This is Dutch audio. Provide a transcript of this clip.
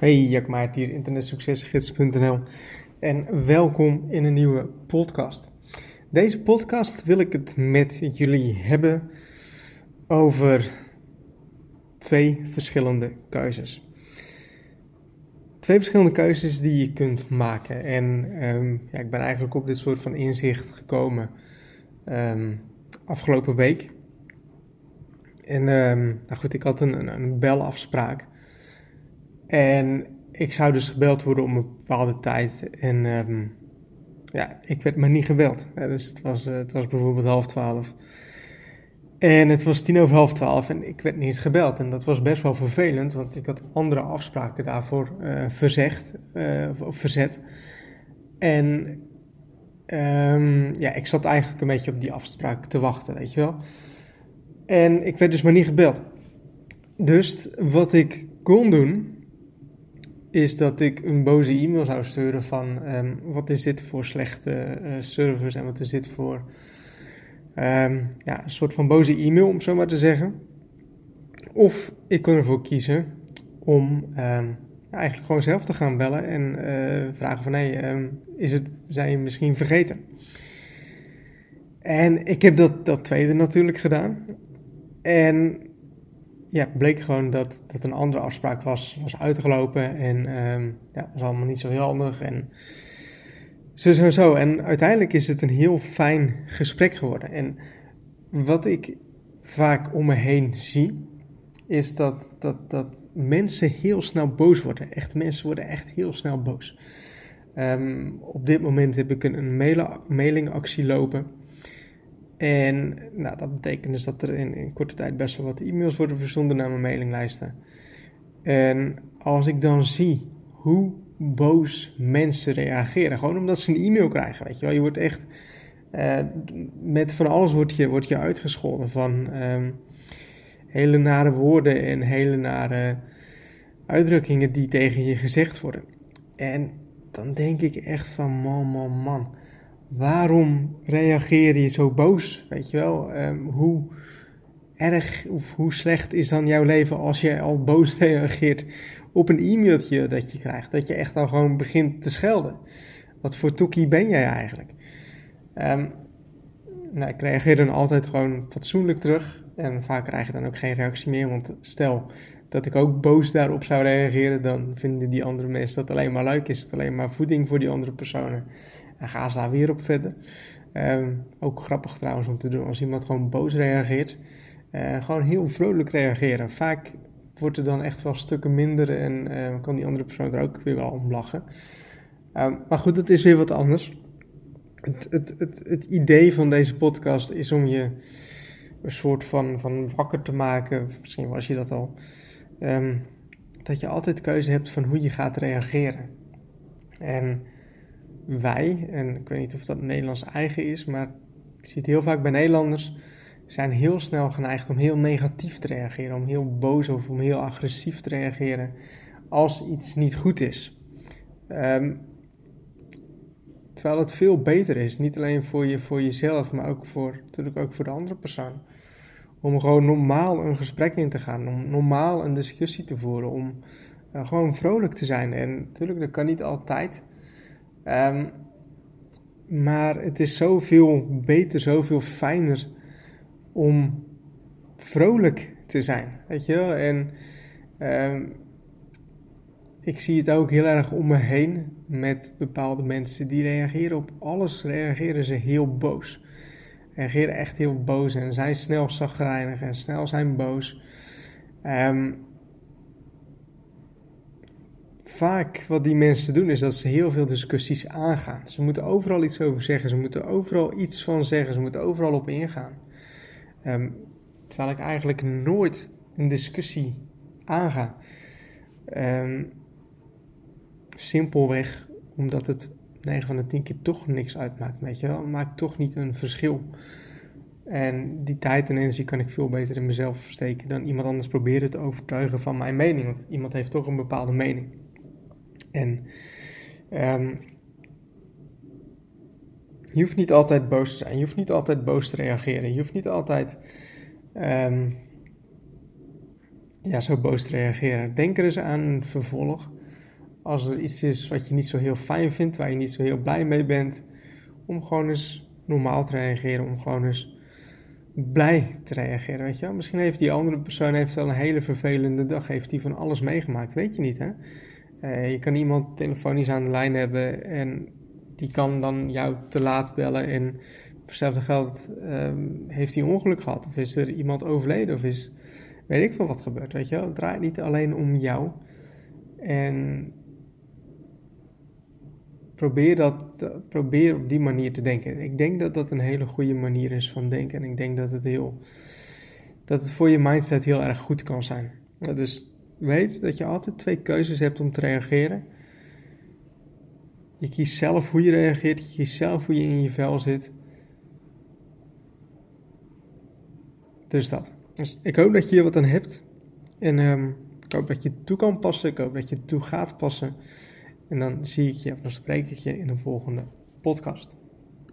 Hey, Jack hier, internetsuccesgids.nl en welkom in een nieuwe podcast. Deze podcast wil ik het met jullie hebben over twee verschillende keuzes. Twee verschillende keuzes die je kunt maken. En um, ja, ik ben eigenlijk op dit soort van inzicht gekomen um, afgelopen week. En um, nou goed, ik had een, een, een belafspraak en ik zou dus gebeld worden om een bepaalde tijd. En um, ja, ik werd maar niet gebeld. dus het was, uh, het was bijvoorbeeld half twaalf. En het was tien over half twaalf en ik werd niet gebeld. En dat was best wel vervelend, want ik had andere afspraken daarvoor uh, verzegd, uh, of verzet. En um, ja, ik zat eigenlijk een beetje op die afspraak te wachten, weet je wel. En ik werd dus maar niet gebeld. Dus wat ik kon doen, is dat ik een boze e-mail zou sturen van um, wat is dit voor slechte uh, service en wat is dit voor um, ja, een soort van boze e-mail, om zo maar te zeggen. Of ik kon ervoor kiezen om um, ja, eigenlijk gewoon zelf te gaan bellen en uh, vragen van hé, is het, zijn je misschien vergeten? En ik heb dat, dat tweede natuurlijk gedaan. En ja, bleek gewoon dat, dat een andere afspraak was, was uitgelopen. En um, ja, was allemaal niet zo heel handig. En zo, zo, zo. En uiteindelijk is het een heel fijn gesprek geworden. En wat ik vaak om me heen zie, is dat, dat, dat mensen heel snel boos worden. Echt, mensen worden echt heel snel boos. Um, op dit moment heb ik een, een mailingactie lopen. En nou, dat betekent dus dat er in, in korte tijd best wel wat e-mails worden verzonden naar mijn mailinglijsten. En als ik dan zie hoe boos mensen reageren, gewoon omdat ze een e-mail krijgen, weet je wel. Je wordt echt, uh, met van alles wordt je, wordt je uitgescholden van um, hele nare woorden en hele nare uitdrukkingen die tegen je gezegd worden. En dan denk ik echt van man, man, man waarom reageer je zo boos? Weet je wel, um, hoe erg of hoe slecht is dan jouw leven als je al boos reageert op een e-mailtje dat je krijgt? Dat je echt al gewoon begint te schelden. Wat voor toekie ben jij eigenlijk? Um, nou, ik reageer dan altijd gewoon fatsoenlijk terug. En vaak krijg je dan ook geen reactie meer. Want stel dat ik ook boos daarop zou reageren, dan vinden die andere mensen dat alleen maar leuk. Is het alleen maar voeding voor die andere personen. En gaan ze daar weer op verder. Um, ook grappig trouwens om te doen als iemand gewoon boos reageert. Uh, gewoon heel vrolijk reageren. Vaak wordt er dan echt wel stukken minder en uh, kan die andere persoon er ook weer wel om lachen. Um, maar goed, dat is weer wat anders. Het, het, het, het idee van deze podcast is om je een soort van, van wakker te maken. Misschien was je dat al. Dat je altijd keuze hebt van hoe je gaat reageren. En wij, en ik weet niet of dat Nederlands eigen is, maar ik zie het heel vaak bij Nederlanders, zijn heel snel geneigd om heel negatief te reageren, om heel boos of om heel agressief te reageren als iets niet goed is. Um, terwijl het veel beter is, niet alleen voor, je, voor jezelf, maar ook voor, natuurlijk ook voor de andere persoon. Om gewoon normaal een gesprek in te gaan, om normaal een discussie te voeren, om uh, gewoon vrolijk te zijn. En natuurlijk, dat kan niet altijd. Um, maar het is zoveel beter, zoveel fijner om vrolijk te zijn. Weet je wel? En um, ik zie het ook heel erg om me heen met bepaalde mensen die reageren op alles, reageren ze heel boos. Reageren echt heel boos en zijn snel zagrijnig en snel zijn boos. Um, vaak wat die mensen doen is dat ze heel veel discussies aangaan. Ze moeten overal iets over zeggen, ze moeten overal iets van zeggen, ze moeten overal op ingaan. Um, terwijl ik eigenlijk nooit een discussie aanga. Um, simpelweg omdat het 9 van de 10 keer toch niks uitmaakt, weet je wel. Maakt toch niet een verschil. En die tijd en energie kan ik veel beter in mezelf steken dan iemand anders proberen te overtuigen van mijn mening. Want iemand heeft toch een bepaalde mening. En um, je hoeft niet altijd boos te zijn, je hoeft niet altijd boos te reageren, je hoeft niet altijd um, ja, zo boos te reageren. Denk er eens aan een vervolg als er iets is wat je niet zo heel fijn vindt, waar je niet zo heel blij mee bent, om gewoon eens normaal te reageren, om gewoon eens blij te reageren, weet je wel. Misschien heeft die andere persoon heeft wel een hele vervelende dag, heeft die van alles meegemaakt, weet je niet, hè. Uh, je kan iemand telefonisch aan de lijn hebben en die kan dan jou te laat bellen en voor hetzelfde geld um, heeft hij ongeluk gehad of is er iemand overleden of is weet ik veel wat gebeurd, weet je wel. Het draait niet alleen om jou en probeer, dat, probeer op die manier te denken. Ik denk dat dat een hele goede manier is van denken. En ik denk dat het, heel, dat het voor je mindset heel erg goed kan zijn. Dus weet dat je altijd twee keuzes hebt om te reageren. Je kiest zelf hoe je reageert, je kiest zelf hoe je in je vel zit. Dus dat. Dus ik hoop dat je hier wat aan hebt. En um, ik hoop dat je het toe kan passen. Ik hoop dat je het toe gaat passen. En dan zie ik je, of dan spreek ik je in de volgende podcast.